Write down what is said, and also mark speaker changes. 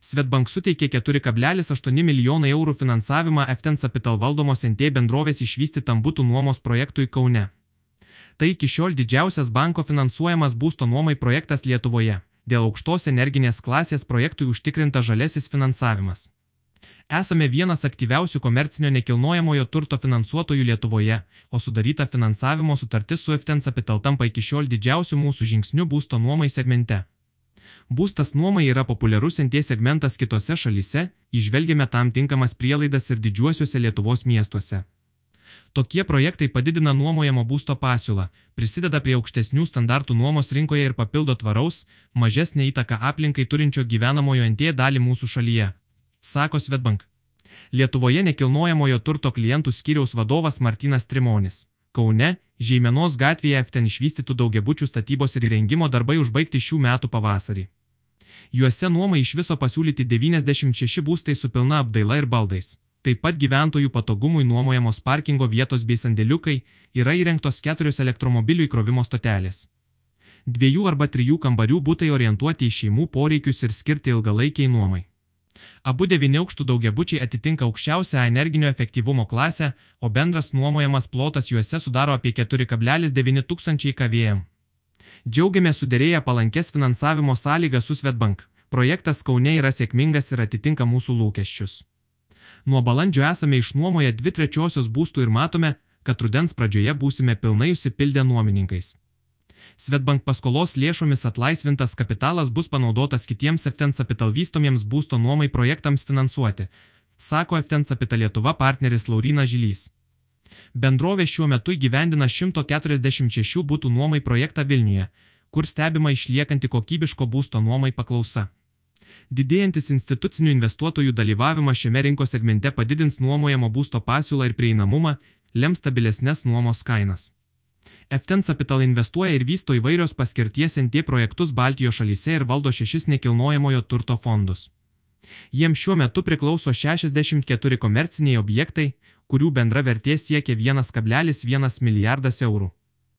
Speaker 1: Svetbank suteikė 4,8 milijonai eurų finansavimą FTN Capital valdomos NT bendrovės išvystytam būtų nuomos projektui Kaune. Tai iki šiol didžiausias banko finansuojamas būsto nuomai projektas Lietuvoje. Dėl aukštos energinės klasės projektui užtikrinta žalesis finansavimas. Esame vienas aktyviausių komercinio nekilnojamojo turto finansuotojų Lietuvoje, o sudaryta finansavimo sutartis su FTN Capital tampa iki šiol didžiausių mūsų žingsnių būsto nuomai segmente. Būstas nuomai yra populiarus NT segmentas kitose šalyse, išvelgiame tam tinkamas prielaidas ir didžiuosiuose Lietuvos miestuose. Tokie projektai padidina nuomojamo būsto pasiūlą, prisideda prie aukštesnių standartų nuomos rinkoje ir papildo tvaraus, mažesnė įtaka aplinkai turinčio gyvenamojo NT dalį mūsų šalyje, sako Svetbank. Lietuvoje nekilnojamojo turto klientų skyriaus vadovas Martinas Trimonis. Kaune, Žeimenos gatvėje FTN išvystytų daugiabučių statybos ir įrengimo darbai užbaigti šių metų pavasarį. Juose nuomai iš viso pasiūlyti 96 būstai su pilna apdaila ir baldais. Taip pat gyventojų patogumui nuomojamos parkingo vietos bei sandėliukai yra įrengtos keturios elektromobilių įkrovimo stotelės. Dviejų arba trijų kambarių būtai orientuoti į šeimų poreikius ir skirti ilgalaikiai nuomai. Abu devyniaukštų daugiabučiai atitinka aukščiausią energinio efektyvumo klasę, o bendras nuomojamas plotas juose sudaro apie 4,9 tūkstančiai kavėjam. Džiaugiamės sudėrėję palankės finansavimo sąlygas su Svetbank. Projektas Kaune yra sėkmingas ir atitinka mūsų lūkesčius. Nuo balandžio esame išnuomoję dvi trečiosios būstų ir matome, kad rudens pradžioje būsime pilnai užsipildę nuomininkais. Svetbank paskolos lėšomis atlaisvintas kapitalas bus panaudotas kitiems FTN Capital vystomiems būsto nuomai projektams finansuoti, sako FTN Capital Lietuva partneris Laurina Žilys. Bendrovė šiuo metu įgyvendina 146 būtų nuomai projektą Vilniuje, kur stebima išliekanti kokybiško būsto nuomai paklausa. Didėjantis institucinių investuotojų dalyvavimas šiame rinkos segmente padidins nuomojamo būsto pasiūlą ir prieinamumą, lems stabilesnės nuomos kainas. FTN Capital investuoja ir vysto įvairios paskirties NT projektus Baltijos šalyse ir valdo šešis nekilnojamojo turto fondus. Jiems šiuo metu priklauso 64 komerciniai objektai, kurių bendra vertė siekia 1,1 milijardas eurų.